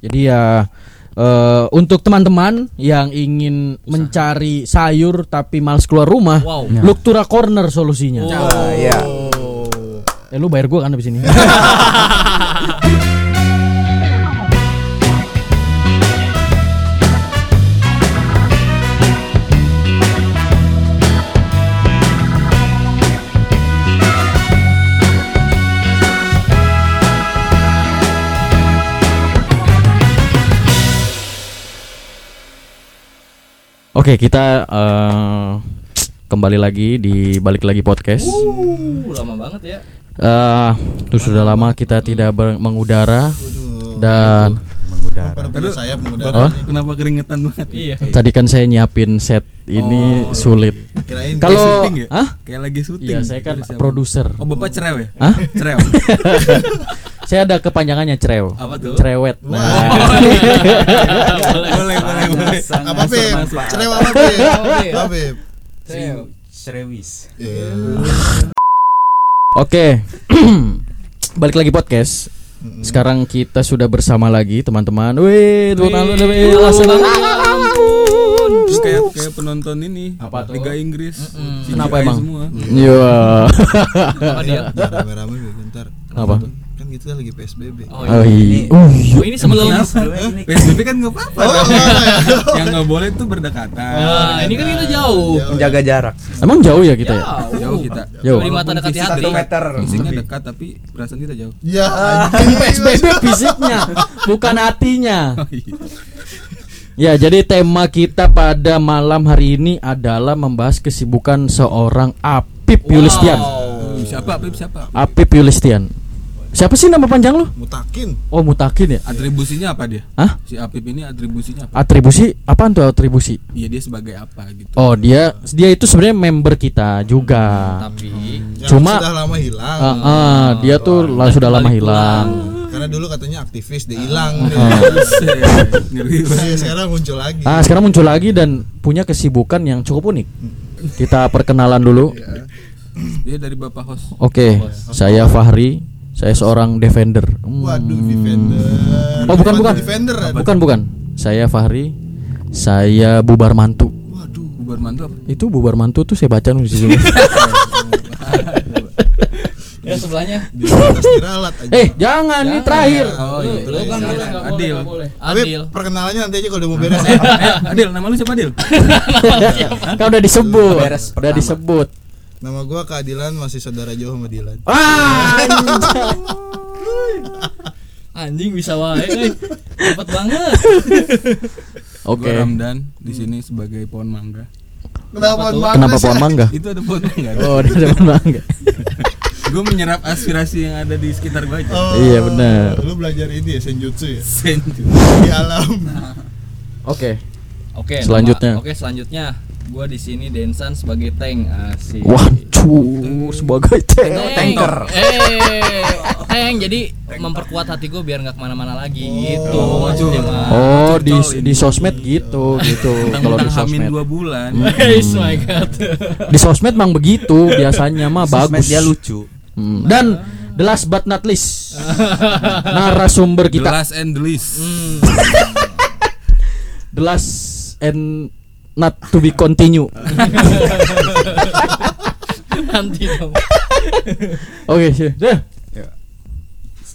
Jadi ya eh, untuk teman-teman yang ingin mencari sayur tapi males keluar rumah, Wow. Luktura Corner solusinya. Ah, iya. Eh lu bayar gua kan habis ini. Oke, kita eh, kembali lagi di balik lagi podcast. Uh, lama banget ya. Eh, itu sudah lama kita tidak mengudara dan Mengudara. Pada sayap mengudara. Oh. Kenapa keringetan banget? Iya. tadi kan saya nyiapin set ini sulit. Kirain Kalau ya? Hah? Kayak lagi syuting. Iya, saya kan produser. Oh, Bapak cerew ya? Hah? Cerew. Saya ada kepanjangannya cerew. Apa tuh? Cerewet. Nah, boleh, boleh, boleh. Apa Beb? Cerewa apa Beb? Beb? Apa Beb? Srewis. Iya. Oke. Balik lagi podcast. Sekarang kita sudah bersama lagi teman-teman. Wih, tepuk tangan dulu, wih. Terus kayak kayak penonton ini Apa tuh? Liga Inggris. CGI Kenapa emang? Semua. Iya. Apa dia? Jangan rame-rame bentar. Apa? Kan kita lagi PSBB. Oh, Oh iya. iya. Oh, iya. Oh, ini sebelum PSBB kan nggak apa-apa. Oh, dong. enggak, enggak ya. Yang nggak boleh tuh berdekatan. Nah, ini kan kita jauh. Menjaga jarak. Emang jauh ya kita ya? Jauh kita. Jauh. Di mata dekat hati. Satu meter. Fisiknya dekat tapi perasaan kita jauh. Ya, Ini PSBB fisiknya, bukan hatinya. Oh, iya. Ya, jadi tema kita pada malam hari ini adalah membahas kesibukan seorang Apip Yulistian. Hmm, Siapa? Pip siapa? Apip Yulistian. Siapa sih nama panjang lu? mutakin. Oh, Mutakin ya? Atribusinya apa dia? Hah? Si Apip ini atribusinya apa? Atribusi apaan tuh atribusi? Iya dia sebagai apa gitu. Oh, dia dia itu sebenarnya member kita juga. Tapi Yang Cuma- sudah lama hilang. Ah, ah, dia tuh lah sudah lama hilang. Karena dulu katanya aktivis, dia hilang. Ah. Banget. Iya, sekarang muncul lagi. Ah, sekarang muncul lagi dan punya kesibukan yang cukup unik. Kita perkenalan dulu. Dia dari bapak host. Oke, saya Fahri. Saya seorang defender. Hmm. Waduh, defender. Oh, bukan bukan. Defender. ada. Bukan bukan. Saya Fahri. Saya bubar mantu. Waduh. Bubar mantu apa? Itu bubar mantu tuh saya baca di situ. ya sebelahnya. Aja. eh, jangan ini terakhir. Oh iya. Lu kan Adil. Adil. perkenalannya nanti aja kalau udah mau beres. Eh, Adil, nama lu siapa Adil? Kan udah disebut. Udah pertama. disebut. Nama gua keadilan masih saudara jauh sama Dilan. Ah, Anjing bisa wae euy. Cepet banget. Oke. Gua Ramdan di sini sebagai pohon mangga. Kenapa tuh? Kenapa pohon mangga? Itu ada pohon mangga. Oh, ada pohon mangga. Gue menyerap aspirasi yang ada di sekitar gue aja. Oh, Iya, benar. Lu belajar ini ya senjutsu ya Senju. di alam. Oke. Oke. Selanjutnya. nama- Oke, selanjutnya. Gua di sini Densan sebagai tank asik. Waduh, sebagai tank. tanker. Eh, tank jadi memperkuat hati gue biar nggak ke mana-mana lagi gitu. maksudnya mah. Oh, di di sosmed gitu, gitu. Kalau di sosmed. dua bulan. Yes, my god. Di sosmed memang begitu biasanya mah Sosmed bagus. dia lucu. Hmm. Dan the last but not least narasumber The kita last and the least. the last and not to be continue. Nanti dong. Oke, sih. Dah.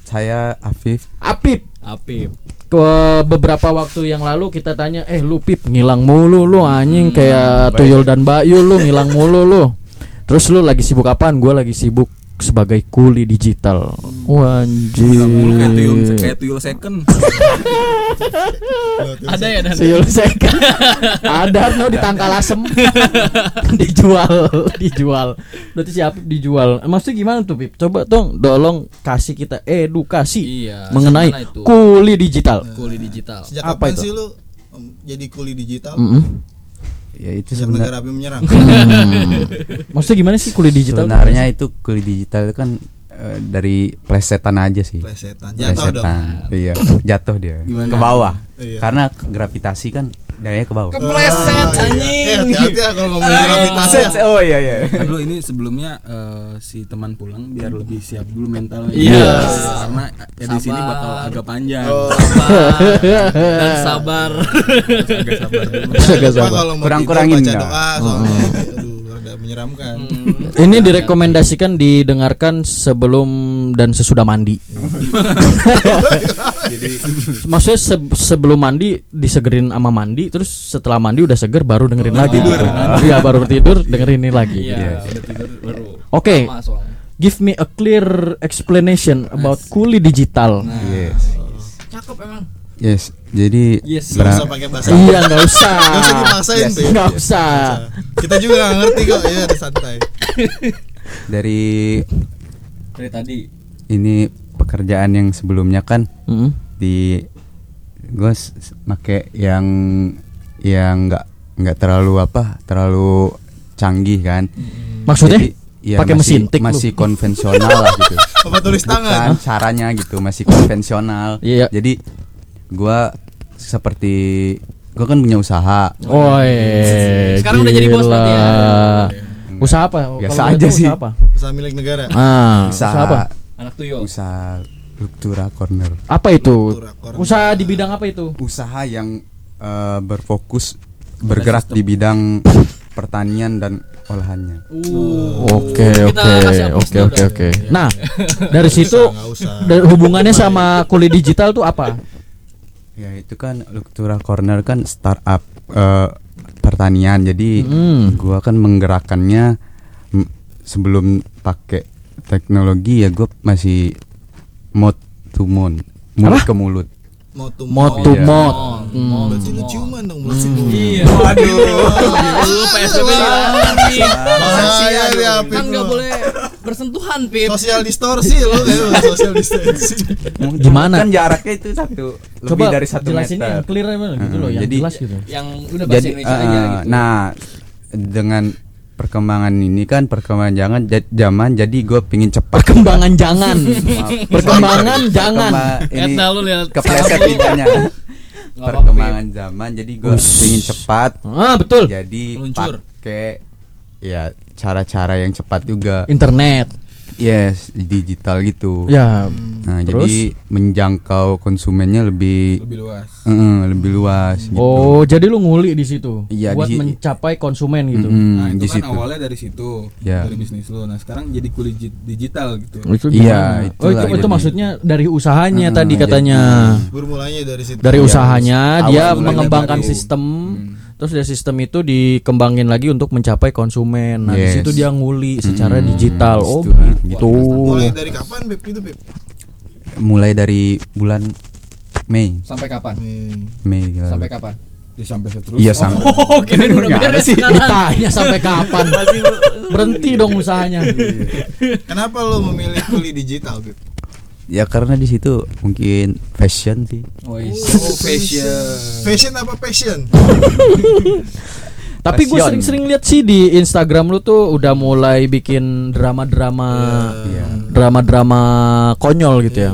Saya Afif. Apip Apip. ke beberapa waktu yang lalu kita tanya, "Eh, lu Pip ngilang mulu lu anjing kayak Tuyul dan Bayu lu ngilang mulu lu." Terus lu lagi sibuk apaan? Gua lagi sibuk sebagai kuli digital. Kayak tuyul tuyul second. Ada ya dan Tuyul seka. Ada no di tangkal asem. dijual, dijual. Berarti si Apip dijual. Maksudnya gimana tuh, Pip? Coba dong tolong kasih kita edukasi Iya, mengenai kuli digital. Kuli digital. Sejak Apa kapan itu? sih lu jadi kuli digital? Mm-mm. Ya itu sebenarnya negara api menyerang. Hmm. Maksudnya gimana sih kuli digital? sebenarnya itu kulit digital itu kan eh, dari plesetan aja sih. Plesetan. Jatuh dong. Plesetan. Iya, jatuh dia Gimana? ke bawah. Iya. Karena gravitasi kan Daya ke bawah. Kepleset Eh, anjing. hati-hati ya kalau ngomongin gravitasi. ya. Oh iya iya. Aduh ini sebelumnya eh, si teman pulang biar lebih siap dulu mentalnya. Iya. Karena edisi ini Sabar. bakal agak panjang. Oh. Sabar dan sabar. Agak sabar dulu. Agak sabar. Kurang-kurangin doa soalnya. Aduh, rada menyeramkan. Ini direkomendasikan didengarkan sebelum dan sesudah mandi. Jadi Maksudnya se- sebelum mandi disegerin sama mandi, terus setelah mandi udah seger baru dengerin lagi. tidur. gitu. Iya baru tidur dengerin ini lagi. Iya, udah tidur baru. Oke, soalnya. give me a clear explanation about kuli digital. Yes. Cakep emang. Yes. Jadi Yes. Gak usah pakai bahasa. Iya nggak usah. Gak usah dipaksain, Yes, Beb. nggak usah. Kita juga gak ngerti kok. Iya, ada santai. dari Dari tadi. ini pekerjaan yang sebelumnya kan Mm. di gue make yang yang nggak nggak terlalu apa terlalu canggih kan Maksudnya? Jadi, ya Pakai masih- mesin tik lu? masih konvensional lah gitu Apa tulis tangan? Bukan caranya gitu masih konvensional Iya. jadi gua seperti gua kan punya usaha Oh, eh, Sekarang udah jadi bos gila. berarti ya? Usaha apa? Biasa Kalau boleh aja sih. Usaha apa? Usaha milik negara. Ah, usaha, usaha apa? Anak tuyul. usaha Luktura Corner Apa itu? Corner. Usaha di bidang apa itu? usaha yang eh, berfokus bergerak di bidang pertanian dan olahannya Oke, Kita oke, oke, oke, dah. oke. Nah, dari situ usah. dari hubungannya sama kulit digital tuh apa? Ya itu kan Luktura Corner kan startup eh, pertanian jadi Hmm. gua kan menggerakkannya mm, sebelum pakai teknologi ya gua masih mouth to mouth mulut Apa? ke mulut Mau tuh Mod mau. to Iya. mod. Mod. Berarti lu ciuman dong. Iya. Waduh. Lu PSBB nih. Bahaya dia Pip Kan nggak boleh bersentuhan, Pip. Sosial distorsi lu social distancing. Gimana? kan jaraknya itu satu lebih Coba dari satu jelasin meter yang clear gitu loh, Hmm, yang jadi- jelas gitu. Yang udah bahasa Indonesia aja eh, gitu. nah dengan perkembangan ini kan perkembangan jangan ja- zaman jadi gue pingin cepat Perkembangan jangan. Maaf. Perkembangan jangan. Perkemba- ini Etna lu lihat kepleset lidahnya perkembangan zaman jadi gue pingin cepat Ah, betul. jadi pakai ya cara-cara yang cepat juga Internet. Yes digital gitu Ya. nah terus? jadi menjangkau konsumennya lebih lebih luas. eh, lebih luas gitu. Oh, jadi lu nguli di situ Iya, buat di- mencapai konsumen gitu. Mm-mm, Nah, itu di kan situ awalnya dari situ, Ya. dari bisnis lo. Nah, sekarang jadi kulit digital gitu. Itu Iya, oh, itu, itu maksudnya dari usahanya Mm, tadi jadi- katanya. Bermulanya dari situ. Dari Iya, usahanya dia mengembangkan baru. sistem. Terus dari sistem itu dikembangin lagi untuk mencapai konsumen. Nah, di Yes. situ dia nguli secara Mm, digital. Oh, gitu. gitu. Mulai dari kapan Beb itu Beb? mulai dari bulan Mei Sampai kapan? Mei lalu. Sampai kapan? Ya sampai seterusnya. iya sampai Oh, kirain udah beres sih. Ditanya sampai kapan? Berhenti dong usahanya. Kenapa lu memilih kuliah digital Beb? Ya karena di situ mungkin fashion sih Oh, iya. Oh, fashion. Fashion apa passion? Tapi gue sering-sering lihat sih di Instagram lu tuh udah mulai bikin drama-drama Iya. drama-drama konyol gitu ya.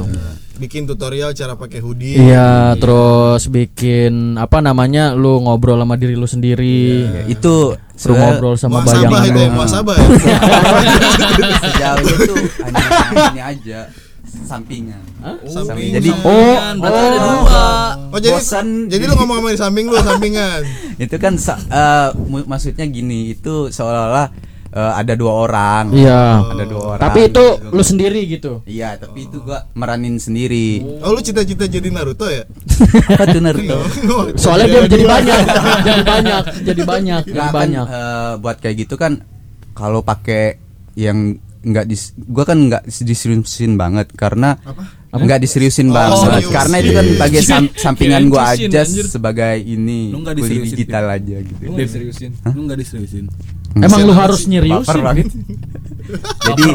Bikin tutorial cara pakai hoodie. Iya, terus bikin apa namanya lu ngobrol sama diri lu sendiri. Ya, itu Lu se- ngobrol sama Muasabah bayangan itu ya, lu. muasabah ya. sejauh itu hanya ini aja sampingan Sampingan. Samping- jadi Oh, Kan, berarti ada oh. dua. Oh jadi Bosan. jadi lu ngomong sama di samping lu sampingan. itu kan eh, mu- maksudnya gini itu seolah-olah eh, ada dua orang Iya. ada dua orang Tapi itu lu sendiri gitu. iya tapi itu gua meranin sendiri Oh lu cita-cita jadi Naruto ya? apa tuh Naruto Soalnya dia jadi banyak, jadi banyak, jadi banyak, jadi Nah, kan, banyak. eh, buat kayak gitu kan kalau pakai yang nggak dis gua kan nggak diseriusin banget karena nggak diseriusin Oh, banget serius. karena itu kan bagai sam- sampingan gua Kirain aja anjir. sebagai ini Lu kuliah diseriusin, digital aja gitu Lu nggak diseriusin. Lu nggak diseriusin. Emang lu harus sih. nyerius Baper sih. banget. jadi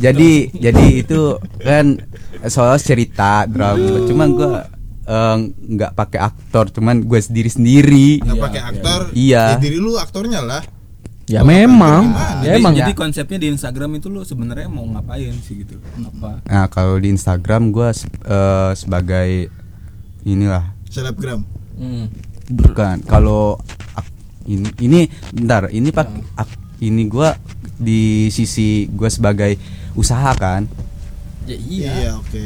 jadi jadi itu kan soal cerita drama cuma gua eh, nggak pakai aktor cuman gue sendiri sendiri Nggak pakai aktor. Iya. Ya diri lu aktornya lah. Ya memang, ya jadi, emang. jadi konsepnya di Instagram itu lu sebenarnya mau ngapain sih gitu? Apa? nah kalau di Instagram gua se- eh, sebagai inilah Selebgram. Hmm. bukan kalau ini ini bentar ini pak ak- ini gua di sisi gua sebagai usaha kan Ya, Iya, iya. oke.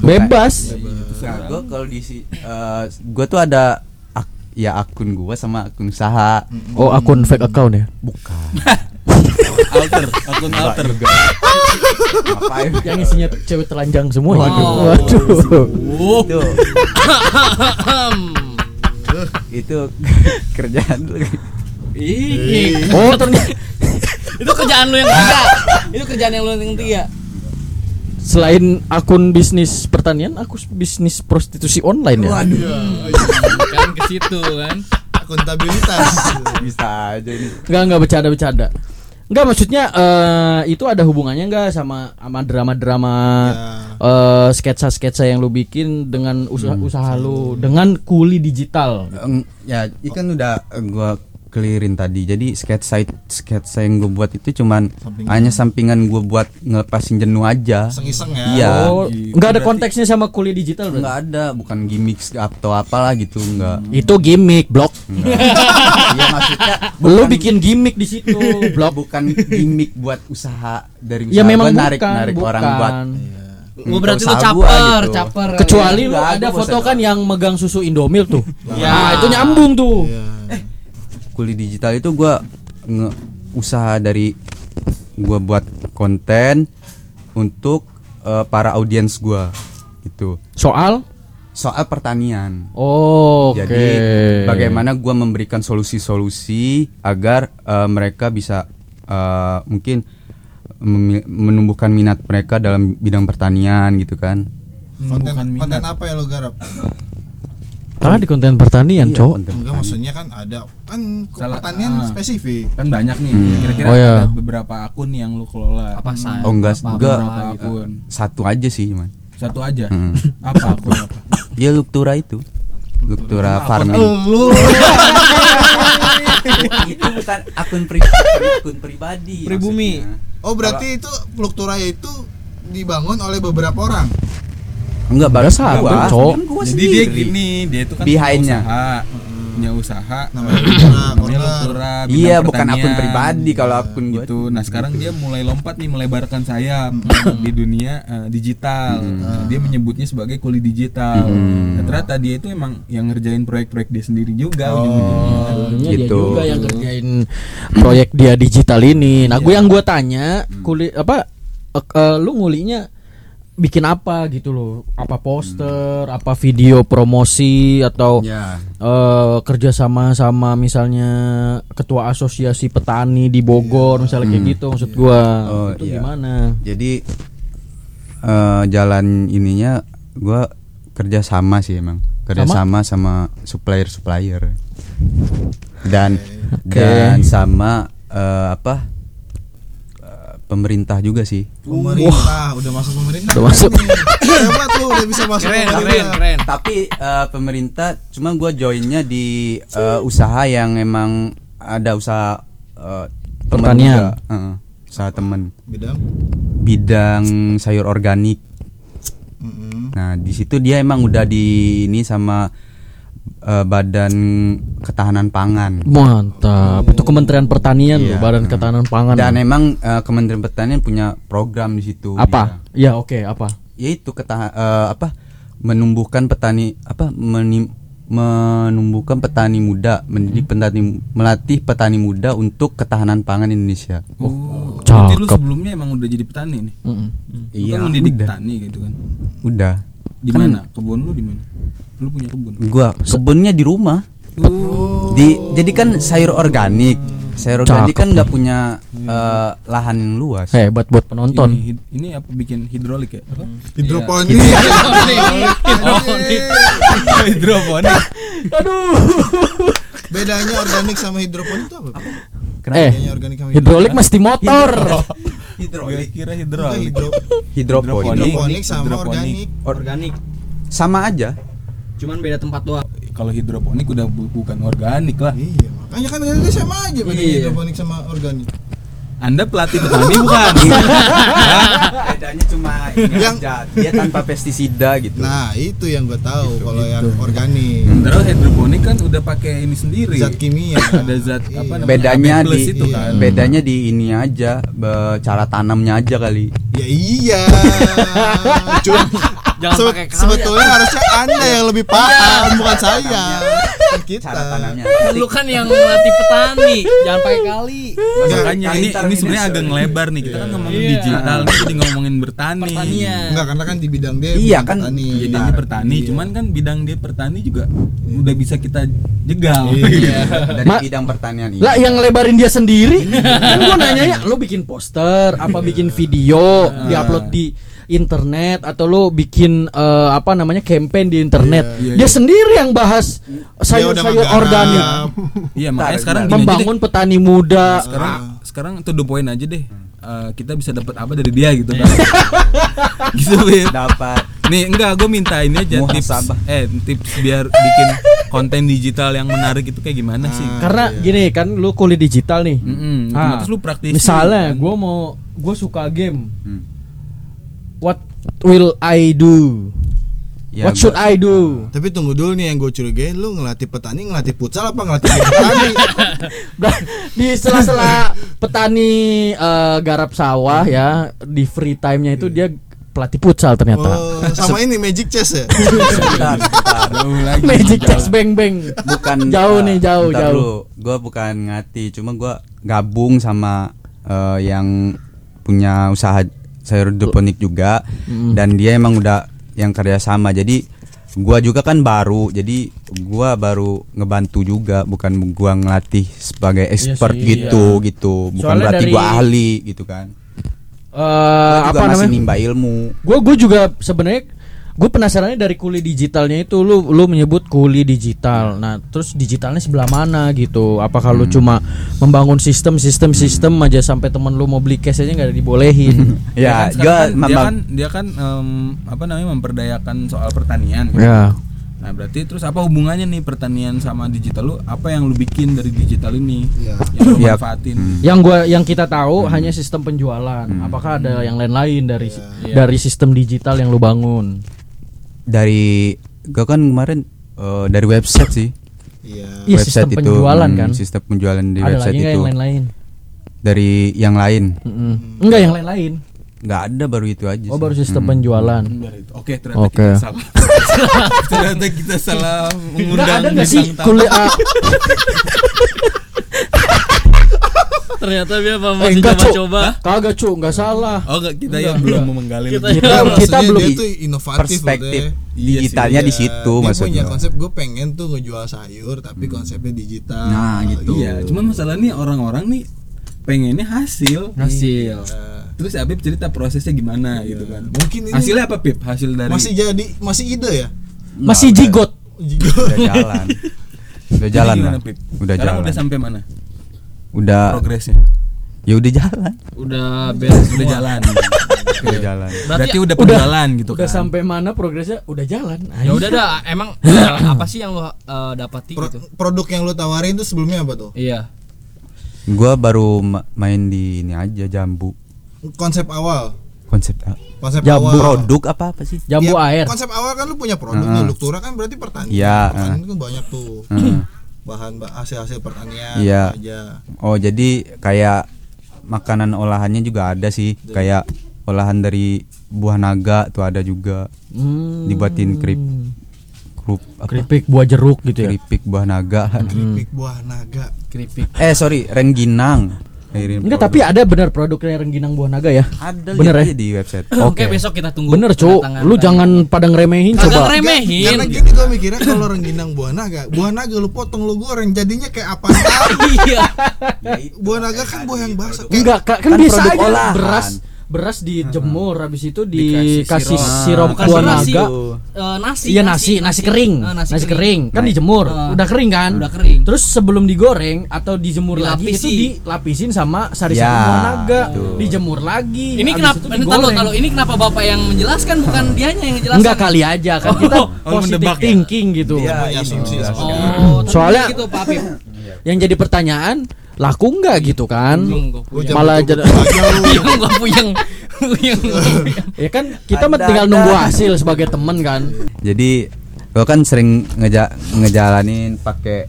Bebas. Nah, gua kalau di si eh, gua tuh ada ya akun gua sama akun usaha Oh, akun fake account ya? bukan alter akun alter ngapain Yang isinya cewek telanjang semua. Waduh. Waduh. itu itu kerjaan lu Ih, Oh, ternyata itu kerjaan lu yang ketiga. itu kerjaan yang lu yang ketiga. Selain akun bisnis pertanian, aku bisnis prostitusi online ya. kan ke situ kan. Akuntabilitas. bisa aja ini Enggak enggak bercanda bercanda. Enggak maksudnya eh, itu ada hubungannya enggak sama sama drama-drama eh, sketsa-sketsa yang lu bikin dengan usaha usaha lu dengan kuli digital. Ya ikan udah eh, gua clearin tadi jadi sketsa sketsa yang gue buat itu cuman Sampingan. hanya sampingan gue buat ngelepasin jenuh aja Iseng-iseng ya. Iya. oh, gitu. enggak ada konteksnya sama kuli digital berarti. nggak ada bukan gimmick atau apalah gitu nggak Itu gimmick, blok. Iya maksudnya Lu bikin gimmick di situ, blok. bukan gimmick buat usaha dari usaha Ya memang gua narik bukan, narik bukan. orang buat Gua berarti lu caper, gitu. caper. Kecuali lu Enggak, ada foto kan yang megang susu Indomil tuh. Ya. Nah, itu nyambung tuh. Iya. Kuli digital itu gua nge usaha dari gua buat konten untuk eh, para audiens gua gitu Soal soal pertanian Oh, oke. Jadi bagaimana gua memberikan solusi-solusi agar eh, mereka bisa eh, mungkin menumbuhkan minat mereka dalam bidang pertanian gitu kan. Konten, konten apa yang lo garap? Ah, di konten pertanian, Iya, cowok. Enggak maksudnya kan ada kan Salah- pertanian ah. spesifik. kan banyak nih Hmm. kira-kira Oh, iya. ada beberapa akun yang lu kelola Apa saya? Oh enggak, Apa- gua beberapa akun satu aja sih, man. satu aja Hmm. apa akun apa Ya Luktura itu. Luktura farming. Lu itu bukan akun pribadi, akun pribadi. Pribumi. maksudnya. Oh berarti itu Fluktura itu dibangun oleh beberapa orang. Enggak baru satu, gua jadi dia gini dia itu kan Behind-nya. punya usaha punya usaha. Namanya bidang Iya, bukan akun pribadi kalau akun gitu. Nah sekarang dia mulai lompat nih melebarkan sayap di dunia eh, digital. Nah, dia menyebutnya sebagai kuli digital. Hmm. Nah, ternyata dia itu emang yang ngerjain proyek-proyek dia sendiri juga Oh. ujung-ujungnya. Ujungnya dia Gitu. juga yang kerjain proyek dia digital ini. Nah, gue yang gue tanya, kulit apa eh, eh, lu ngulinya bikin apa gitu loh? Apa poster, apa video promosi atau Ya. eh, kerja sama sama misalnya ketua asosiasi petani di Bogor misalnya kayak Hmm. gitu maksud gua Oh, itu iya. gimana Jadi eh, jalan ininya gua kerja sama sih emang kerja sama sama supplier supplier dan Oke. dan sama eh, apa pemerintah juga sih Pemerintah udah masuk pemerintah. Udah masuk. Hebat lu udah bisa masuk Keren, pemerintah. keren, keren. tapi eh, pemerintah cuma gua joinnya di eh, usaha yang emang ada usaha temen Pertanian. juga. Heeh, usaha temen Bidang. bidang sayur organik Mm-mm. Nah, di situ dia emang udah di ini sama eh, Badan Ketahanan Pangan. mantap itu Kementerian Pertanian loh Iya. Badan Ketahanan Pangan Dan emang eh, Kementerian Pertanian punya program di situ. apa ya oke apa Dia. Yaitu ketahan eh, apa? Menumbuhkan petani apa? Meni- menumbuhkan petani muda, mendidik petani melatih petani muda untuk ketahanan pangan Indonesia. Oh, berarti lu Cakep. sebelumnya emang udah jadi petani nih. Mm-mm. Lu Iya, kan mendidik udah. petani gitu kan. Udah. Di Kan- mana? Kebun lu di mana? Lu punya kebun. Gua kebunnya di rumah. Oh. Di jadi kan sayur organik. Sayur organik Cakep kan nggak punya eh, lahan yang luas. hebat buat penonton Ini, hid- ini apa bikin hidrolik ya? Apa? Hidroponik. Hidroponik. hidroponik. Bedanya organik sama hidroponik itu apa? eh Bedanya organik sama hidrolik mesti motor Gue kira hidrolik. hidro, Hidroponik. hidroponik sama Hidroponik. organik. Organik. Sama aja. Cuman beda tempat doang. Kalau hidroponik udah bu- bukan organik lah. Iya, makanya kan tadi sama aja bedanya Iya. hidroponik sama organik. Anda pelatih petani bukan? Bedanya cuma ini Yang- aja, dia tanpa pestisida gitu. Nah, itu yang gue tahu Gitu, kalau yang organik. Sementara hidroponik kan udah pakai ini sendiri. Zat kimia. Ada zat apa Iya. namanya? bedanya di itu kan. bedanya di ini aja cara tanamnya aja kali Ya iya. Cuma Jangan se- pakai kali. sebetulnya harusnya Anda yang lebih paham bukan saya. Kan kita. Lu kan yang melatih petani, jangan pakai kali. Makanya ini ini sebenarnya agak ngelebar nih. Kita kan ngomongin Iya. digital, nih jadi ngomongin bertani. Enggak karena kan di bidang dia Iya, kan. Jadi dia pertani, cuman kan bidang dia pertani juga udah bisa kita jegal. Iya. dari bidang pertanian ini Lah yang ngelebarin dia sendiri. kan gua nanyanya lu bikin poster, apa bikin video, diupload di internet atau lu bikin eh, apa namanya campaign di internet. Iya, dia iya. sendiri yang bahas sayur-sayur organik, Iya, makanya sekarang membangun petani muda. sekarang sekarang to the point aja deh. Eh, kita bisa dapat apa dari dia gitu kan. gitu, Bib. dapat Nih enggak, gue minta ini aja tips Muhasabah. eh tips biar bikin konten digital yang menarik itu kayak gimana sih? Karena gini kan lu kuliah digital nih. Mm-mm, Ah, otomatis lu praktisi. Misalnya kan? gua mau gua suka game. Hmm. What will I do? Ya, What should I do? Tapi tunggu dulu nih yang gue curigain lu ngelatih petani ngelatih futsal apa ngelatih petani? Di sela-sela petani eh, garap sawah ya di free time-nya itu dia pelatih futsal ternyata. Oh, sama ini Magic Chess ya? Lagi. Magic jauh. chess bang bang. bukan Jauh eh, nih, jauh, bentar jauh. Gua bukan ngati cuma gua gabung sama eh, yang punya usaha sayur hidroponik juga. Mm. dan dia emang udah yang kerja sama. Jadi gua juga kan baru. Jadi gua baru ngebantu juga. Bukan gua ngelatih sebagai expert sih, gitu gitu. Bukan Soalnya berarti dari- gua ahli gitu kan. Eh, Gua juga apa masih namanya? nimba ilmu. Gue gue juga sebenarnya gue penasarannya dari kuli digitalnya itu lu lu menyebut kuli digital. Nah, terus digitalnya sebelah mana gitu? Apakah lu cuma membangun sistem sistem sistem aja sampai temen lu mau beli cash aja nggak dibolehin? ya kan sekarang gua kan, dia memang kan dia kan em, apa namanya memperdayakan soal pertanian. kan. ya. Nah, berarti terus apa hubungannya nih pertanian sama digital lu? Apa yang lu bikin dari digital ini? Iya. Yang lu Ya. manfaatin. Yang gua yang kita tahu hanya sistem penjualan. Apakah ada yang lain-lain dari dari sistem digital yang lu bangun? Dari gua kan kemarin eh, dari website sih Iya. Iya, sistem penjualan hmm, kan. sistem penjualan di ada website lagi itu yang lain-lain? dari yang lain Mm-mm. Enggak yang lain-lain. nggak ada baru itu aja Oh sih. baru sistem Hmm. penjualan. Oke, ternyata Oke. kita salah. ternyata kita salah Enggak mengundang ada nggak sih kuliah? Ternyata dia apa Eh, masih enggak, coba-coba. Kagak cu, enggak salah. Oh, enggak, kita yang belum menggali Kita-. Kita kita belum dia tuh inovatif perspektif Teh. Iya digitalnya di Iya, situ dia maksudnya punya konsep gue pengen tuh ngejual sayur tapi konsepnya digital. Nah, gitu. Iya, cuman masalahnya orang-orang nih pengennya hasil. Hasil. Nah, Terus Abib cerita prosesnya gimana gitu kan. Mungkin ini Hasilnya apa, Pip? Hasil dari masih jadi masih ide ya? Masih udah. jigot. udah jalan udah jalan lah udah Sekarang jalan udah sampai mana? Udah Progresnya. ya udah jalan Udah beres Udah jalan. udah jalan Berarti udah udah- penjualan gitu Udah kan. sampai mana progresnya? Udah jalan. Ya udah dah, emang apa sih yang lo eh, dapati Pro- gitu? produk yang lu tawarin tuh sebelumnya apa tuh? Iya. gua baru ma- main di ini aja jambu Konsep awal. konsep Konsep Jambu. awal. produk apa apa sih Jambu Ya, air. Konsep awal kan lu punya produk Heeh. nih, Luktura kan berarti pertanian. Iya, Pertanian heeh. kan banyak tuh. Heeh. Bahan ba- hasil-hasil pertanian Iya. aja. oh jadi kayak makanan olahannya juga ada sih kayak olahan dari buah naga tuh ada juga Hmm. dibuatin kerip kerup apa keripik buah jeruk gitu ya. keripik buah naga Keripik buah naga. Keripik. eh sorry rengginang Enggak, tapi ada benar produknya rengginang buah naga ya. ada Bener ya? di website Oke, besok kita tunggu. Bener, Cuk. Lu jangan pada ngeremehin Kagak coba. ngeremehin. Karena gini gue mikirnya kalau rengginang buah naga, buah naga lu potong lu goreng jadinya kayak apa? Iya. buah naga kan buah yang basah. Kayak Enggak, kan, Kan biasa produk aja olahan. beras beras dijemur habis itu Dikasih sirup. sih. naga. Eh, nasi. Iya nasi, nasi, kering, Eh, nasi, kering. kan Nah, dijemur, eh, udah kering kan? udah kering. Terus sebelum digoreng atau dijemur lagi Dilapisi. itu dilapisin sama sari-sari Ya, buah naga, dijemur lagi. Ini kenapa? digoreng. tahu ini kenapa bapak yang menjelaskan bukan dianya yang menjelaskan? Enggak kali aja kan kita Oh, positive mendebak ya? thinking gitu. Dia. Oh, Soalnya- gitu. Yang jadi pertanyaan, laku nggak gitu kan gua Gua jangan Malah jadi-. Puyeng gua puyeng. Puyeng gua puyeng. ya kan kita mah Ada, tinggal nunggu hasil sebagai temen kan Jadi gue kan sering ngeja ngejalanin pakai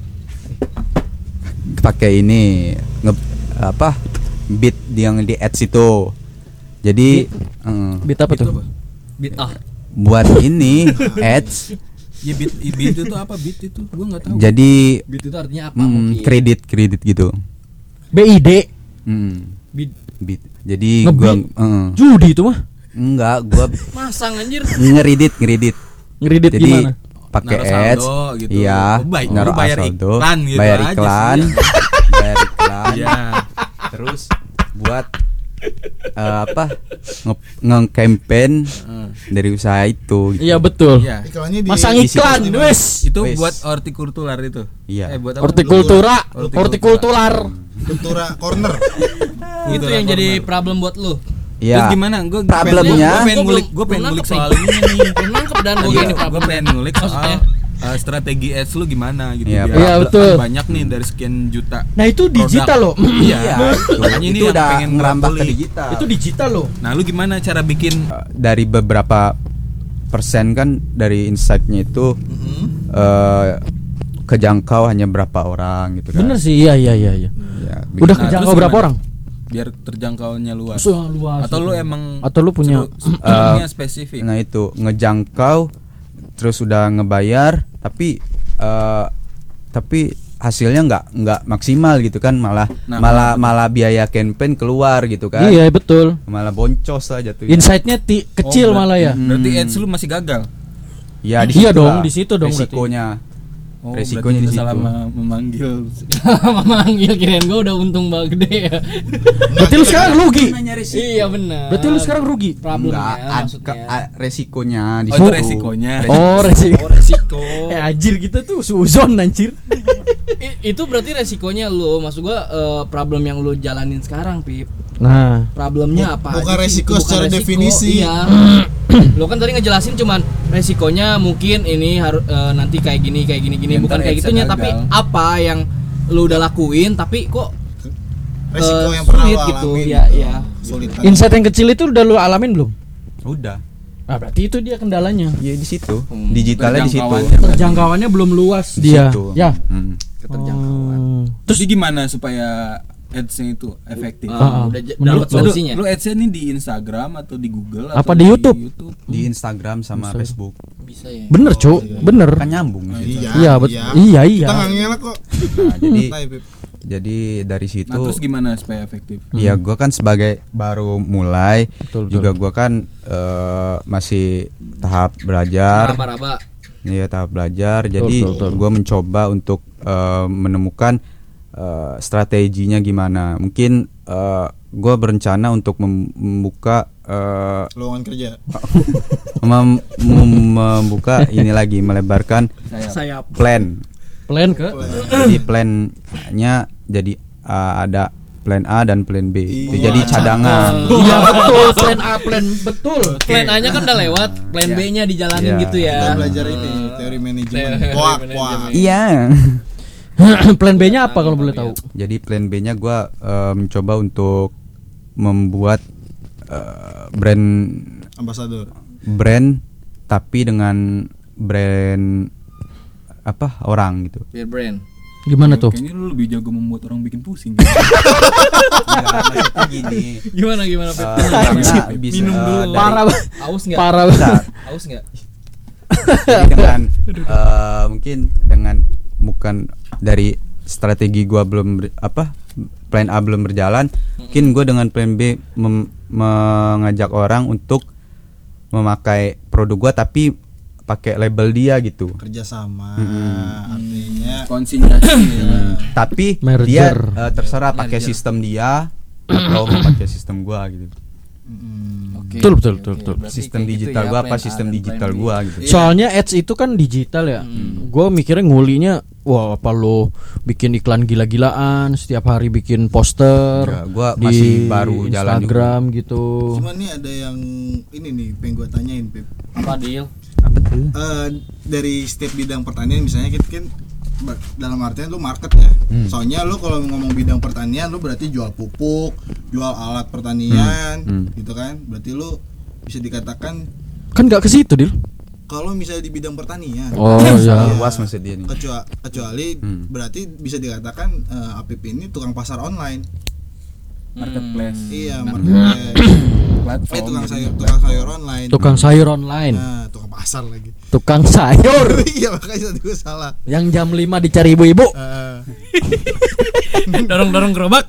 pakai ini nge apa beat yang di ads itu. Jadi eh, beat apa tuh Beat ah. buat ini ads. Ya beat, beat itu apa beat itu? Gua nggak tahu. Jadi Beat itu artinya apa mm, kredit kredit gitu. BID Mm, Beat. beat. Jadi gua Ngebeat? eh, judi itu mah enggak gua Masang anjir. ngeredit ngeredit. ngeredit Jadi gimana pakai ads, gitu. iya, Oh, baik. naruh bayar saldo, iklan gitu bayar aja iklan, sih. bayar iklan, Iya. terus buat eh, apa nge- nge-campaign dari usaha itu. gitu. iya betul Iya. Iklannya di masang iklan wes Itu Wes. buat hortikultural itu. Iya. Eh, buat apa? hortikultura Hortikultura. hortikultular Kultura corner. Itu yang jadi problem buat lu. Iya. Terus gimana? Gua Problemnya- Gue pengen Gua ngulik, gue pengen belum ngulik soal nih. ini nih. Belum nangkep dan gue Iya, ini gue problem. pengen ngulik soal uh, strategi ads lu gimana gitu. Iya, biar Iya, ada- betul. Banyak nih dari sekian juta. nah itu digital loh Iya. Iya, itu, Makanya ini itu yang udah pengen ngerambah ke digital. itu digital loh Nah, lu gimana cara bikin Eh, dari beberapa persen kan dari insight-nya itu Mm-hmm. eh, kejangkau hanya berapa orang gitu kan. bener sih iya iya iya iya. Ya, udah Nah, kejangkau berapa orang? Biar terjangkaunya luas? So, luas Atau lu emang atau lu punya uh, spesifik? Nah itu ngejangkau terus udah ngebayar tapi eh, tapi hasilnya nggak nggak maksimal gitu kan malah Nah, malah malah biaya campaign keluar gitu kan. Iya betul. Malah boncos lah jatuhnya insightnya ti- kecil Oh, berarti- malah ya. Berarti ads lu masih gagal. ya di Iya dong, di situ dong berarti. Resikonya Oh, resikonya di situ salah me- memanggil. Manggil kirain gue udah untung banget gede ya. berarti lu sekarang rugi Iya benar. berarti lu sekarang rugi problemnya Enggak, ad- maksudnya. ke- a- resikonya di Oh, itu situ. resikonya. oh resiko resiko. eh anjir kita tuh suzon anjir I- itu berarti resikonya lu, maksud gua eh, problem yang lu jalanin sekarang, Pip. nah Problemnya apa? bukan sih? resiko secara definisi. Iya. lu kan tadi ngejelasin cuman resikonya mungkin ini harus nanti kayak gini kayak gini gini Ya, bukan kayak gitunya gagal. tapi apa yang lu udah lakuin tapi kok resiko Eh, yang pernah sulit gitu, alamin gitu. iya. Kesulitan. insight yang kecil itu udah lu alamin belum udah nah berarti itu dia kendalanya ya di situ Hmm, digitalnya di situ terjangkauannya. belum luas Di dia situ. ya Hmm. keterjangkauan. Hmm. Terus gimana supaya ads-nya itu efektif? Ah, Ah, udah j- menurut dapat lu- solusinya. Lu ads-nya nih di Instagram atau di Google Apa atau di YouTube? Di Instagram sama Instagram. Facebook Bisa ya. bener cu bener kan nyambung Nah, gitu. iya iya bet iya iya kita nggak ngelak kok Nah, jadi jadi dari situ Nah, terus gimana supaya efektif? ya gua kan sebagai baru mulai Betul, betul. juga gua kan eh, masih tahap belajar Raba-raba. Iya tahap belajar. Jadi betul, betul. gue mencoba untuk eh, menemukan eh, strateginya gimana. Mungkin gue berencana untuk mem- membuka eh, lowongan kerja mem- mem- membuka ini lagi melebarkan Sayap. plan. plan ke Jadi plannya jadi eh, ada plan A dan plan B. Iya, jadi cadangan. iya betul plan A plan betul Plan A-nya kan udah lewat, plan Iya. B-nya dijalanin Iya. gitu ya. kita belajar ini teori manajemen Teori manajemen. kuak Iya. plan B-nya apa kalau boleh tahu Jadi plan B-nya gue mencoba untuk membuat eh, brand ambasador brand tapi dengan brand apa orang gitu. Peer brand. gimana tuh Kayaknya lu lebih jago membuat orang bikin pusing. Enggak, maksudnya gini. Gimana gimana eh, karena bisa Minum dulu. dari- parah Aus enggak? parah Bentar. Aus enggak? Jadi dengan eh, mungkin dengan bukan dari strategi gua belum ber- apa plan A belum berjalan, mungkin gua dengan plan B mem- mengajak orang untuk memakai produk gua tapi pakai label dia gitu. kerjasama Mm-mm. artinya Konsinyasi. Hmm, tapi Merger. dia eh, terserah pakai sistem dia atau pakai sistem gua gitu. Mm, Oke. Betul, betul, oke, betul, oke. betul. Berarti Sistem gitu digital ya, gua apa sistem digital gua gitu. soalnya ads itu kan digital ya gue mikirnya ngulinya wah apa lo bikin iklan gila-gilaan setiap hari bikin poster Enggak, gua di masih baru jalan juga. Instagram gitu cuman nih ada yang ini nih pengen gue tanyain Pip Apa deal? Apa tuh? Eh, dari setiap bidang pertanian misalnya kita kan dalam artian lu market ya. Hmm. Soalnya lu kalau ngomong bidang pertanian lu berarti jual pupuk, jual alat pertanian, Hmm. gitu kan. Berarti lu bisa dikatakan Kan nggak ke situ, Dil. kalau misalnya di bidang pertanian. Oh, Salah ya. luas maksud dia nih Kecuali, kecuali Hmm. berarti bisa dikatakan eh, APP ini tukang pasar online. marketplace Iya, Hmm. marketplace. platform eh tukang gitu. sayur, tukang sayur online. Tukang sayur online. Nah, tukang pasar lagi. Tukang sayur iya, makanya tadi gue salah. yang jam 5 dicari ibu-ibu. Eh, dorong-dorong gerobak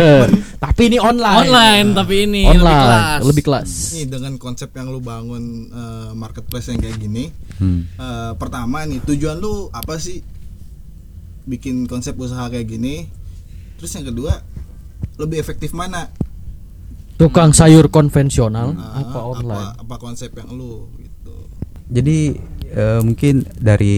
Tapi ini online. online tapi ini lebih online, kelas lebih kelas. Nih dengan konsep yang lu bangun eh, marketplace yang kayak gini, Hmm. eh, pertama nih tujuan lu apa sih bikin konsep usaha kayak gini? Terus yang kedua, lebih efektif mana? Tukang sayur konvensional Ah, apa online? Apa, apa konsep yang lu gitu? Jadi eh, mungkin dari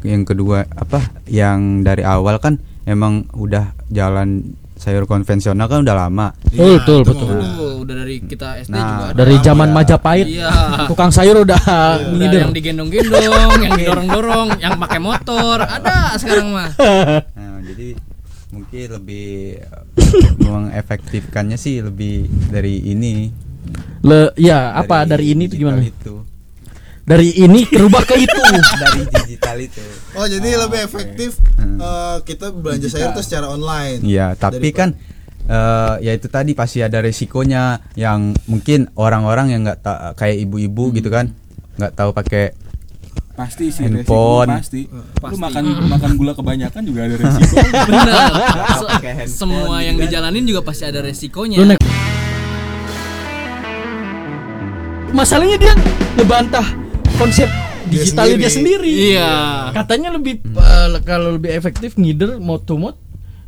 yang kedua apa yang dari awal kan emang udah jalan sayur konvensional kan udah lama. Betul, Iya, betul, betul. mah udah. Udah dari kita SD Nah, juga ada. Dari zaman ya. Majapahit, Iya. tukang sayur udah Udah ngider. yang digendong-gendong, yang didorong-dorong, yang pakai motor, ada sekarang mah. Jadi mungkin lebih eh, mengefektifkannya sih lebih dari ini. Le, ya apa dari ini tuh gimana? Itu. Dari ini kerubah ke itu. dari digital itu. Oh, jadi lebih efektif eh, kita belanja sayur tuh secara online. Iya, tapi Daripada- kan eh ya itu tadi pasti ada resikonya yang mungkin orang-orang yang nggak kayak ibu-ibu gitu kan nggak tahu pakai pasti sih Handphone. resiko pasti. Pasti. Lu makan makan gula kebanyakan juga ada resiko. Benar. Semua yang dijalanin juga pasti ada resikonya. Lu Masalahnya dia ngebantah konsep digitalnya dia sendiri. Iya. Katanya lebih eh, kalau lebih efektif ngider mod to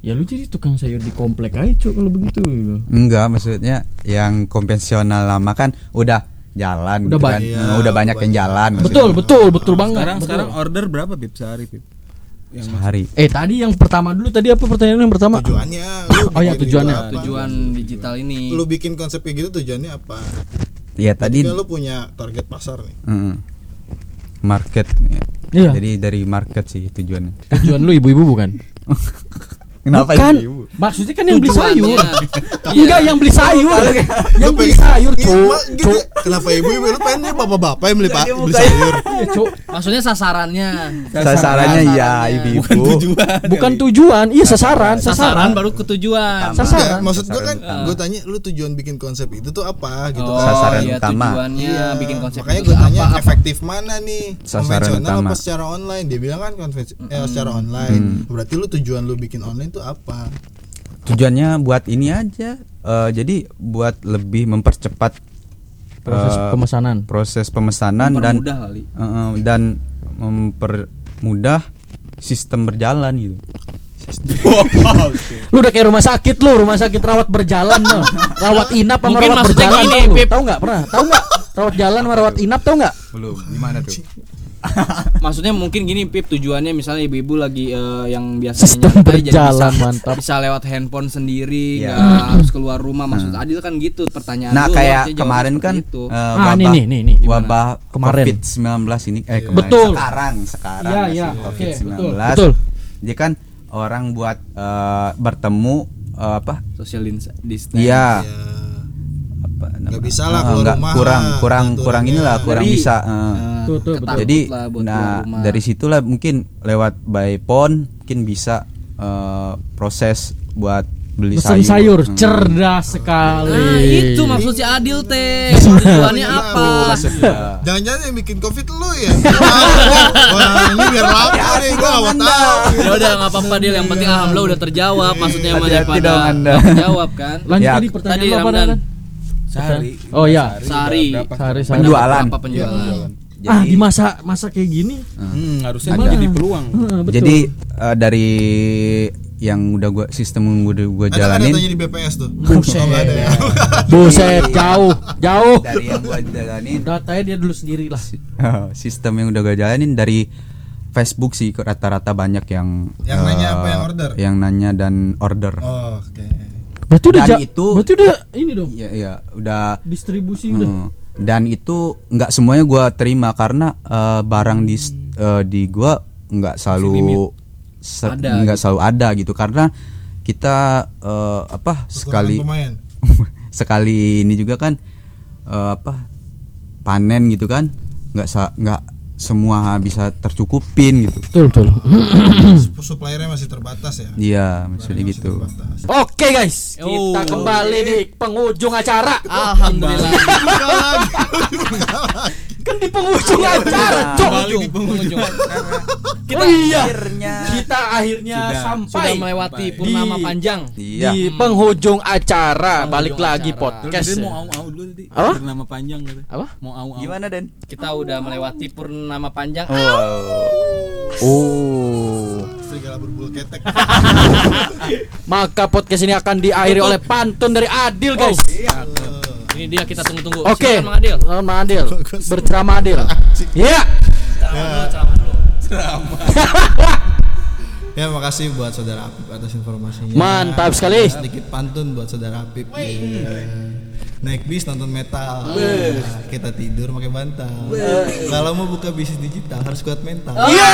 ya lu jadi tukang sayur di komplek aja cuy kalau begitu enggak maksudnya yang konvensional lama kan udah jalan Udah gitu kan banyak. Eh, udah banyak yang jalan maksudnya. betul betul betul banget sekarang betul. sekarang order berapa pip sehari pip? Yang sehari eh tadi yang pertama dulu tadi apa pertanyaan yang pertama tujuannya lu Oh, iya, bikin tujuannya. apa? Tujuan digital ini. lu bikin konsep kayak gitu tujuannya apa? ya Tadi tadi kan lu punya target pasar nih. mm, market Iya. jadi dari market sih tujuannya tujuan lu ibu-ibu bukan kenapa Bukan. ibu maksudnya kan yang beli sayur Tujuannya. enggak yang beli sayur yang beli sayur Iya, cuy mak, gitu. Kenapa ibu-ibu lu pengen bapak-bapak yang beli pak beli sayur? Iya, Cuk. Maksudnya sasarannya. sasarannya ya Sasarannya. bukan ibu-ibu tujuan. bukan tujuan iya sasaran Sasaran baru ke tujuan. Sasaran. Maksud gua kan gue tanya lu tujuan bikin konsep itu tuh apa gitu Oh, kan. Sasaran iya, utama. tujuannya Iya, bikin konsep makanya gue tanya efektif mana nih Sasaran konvensional utama. apa secara online dia bilang kan konvensi eh, secara online berarti lu tujuan lu bikin online tuh apa? Tujuannya buat ini aja. Eh, jadi buat lebih mempercepat proses eh, pemesanan. proses pemesanan dan kali. eh, dan mempermudah sistem berjalan gitu. Lu udah kayak rumah sakit lu rumah sakit rawat berjalan lo rawat inap sama Mungkin rawat berjalan gini, tau tahu nggak? Pernah? Tahu nggak? Rawat jalan sama rawat inap tahu nggak? Belum. Gimana tuh Maksudnya mungkin gini Pip tujuannya misalnya ibu-ibu lagi eh, yang biasanya Sistem nyantai jadi berjalan, bisa, mantap. bisa lewat handphone sendiri nggak harus keluar rumah maksud Adil kan gitu pertanyaan nah lu, kayak kemarin kan itu. Ah, wabah nih, nih, nih, nih. wabah Kemarin. covid 19 ini eh kemarin. Betul. sekarang sekarang Iya, masih iya, covid oke, 19 betul, betul. jadi kan orang buat eh, bertemu eh, apa social dis- distance iya ya apa Nggak bisa lah keluar nggak, rumah kurang kurang kurang inilah kurang Jadi, bisa eh. eh, Tuh, tuh, betul. ketakut jadi lah buat nah rumah. dari situlah mungkin lewat by phone mungkin bisa eh, proses buat beli Pesen sayur, sayur, Hmm. cerdas sekali. Nah itu maksud si Adil teh tujuannya apa jangan-jangan yang bikin covid lu ya wah ini biar lama nih gak mau tahu ya udah nggak apa-apa Dil yang penting alhamdulillah udah terjawab maksudnya daripada Anda. nggak terjawab kan Lanjut Ya, tadi pertanyaan tadi lu apa? Sehari. Oh, iya. Sehari sehari. Penjualan. apa penjualan Ah di masa masa kayak gini. Hmm, harusnya Ada. jadi peluang. Heeh, betul. jadi eh, dari yang udah gua sistem yang udah gua ada kan jalanin datanya di BPS tuh Buset. Oh, ada ya Buset, jauh, jauh. dari yang gua jalanin Datanya dia dulu sendiri lah. sistem yang udah gua jalanin dari Facebook sih rata-rata banyak yang Yang nanya apa, eh, yang order? yang nanya dan order oh, oke Berarti udah Dan itu- berarti udah ini dong. ya ya udah Distribusi udah. Dan itu nggak semuanya gua terima karena eh, barang di eh, di gua nggak selalu nggak selalu ada gitu. Karena kita eh, apa sekali pemain. sekali ini juga kan eh, apa panen gitu kan nggak nggak semua bisa tercukupin gitu Betul betul. suppliernya masih terbatas ya iya maksudnya gitu terbatas. Oke guys, kita Oh. kembali di penghujung acara. Alhamdulillah. Kan di penghujung acara, Cok. Penghujung, penghujung. Kita oh iya. akhirnya Kita akhirnya Sudah. sampai Sudah melewati purnama Di- panjang. iya di penghujung acara. Balik Penghujung lagi acara. podcast. Dia mau au-au dulu tadi. Apa? Bernama panjang kata. Apa? Mau au-au. gimana Den Kita udah melewati purnama panjang. Oh. serigala berbulu ketek Maka podcast ini akan diakhiri oleh pantun dari Adil, guys. Ini dia kita tunggu-tunggu. Oke. Silakan Mang Adil. Mang Adil. Berceramah Adil. Iya. ya makasih buat saudara Apip atas informasinya Mantap sekali. sedikit pantun buat saudara Apip Iya. Naik bis nonton metal. Nah, kita tidur pakai bantal. Kalau mau buka bisnis digital harus kuat mental. Iya.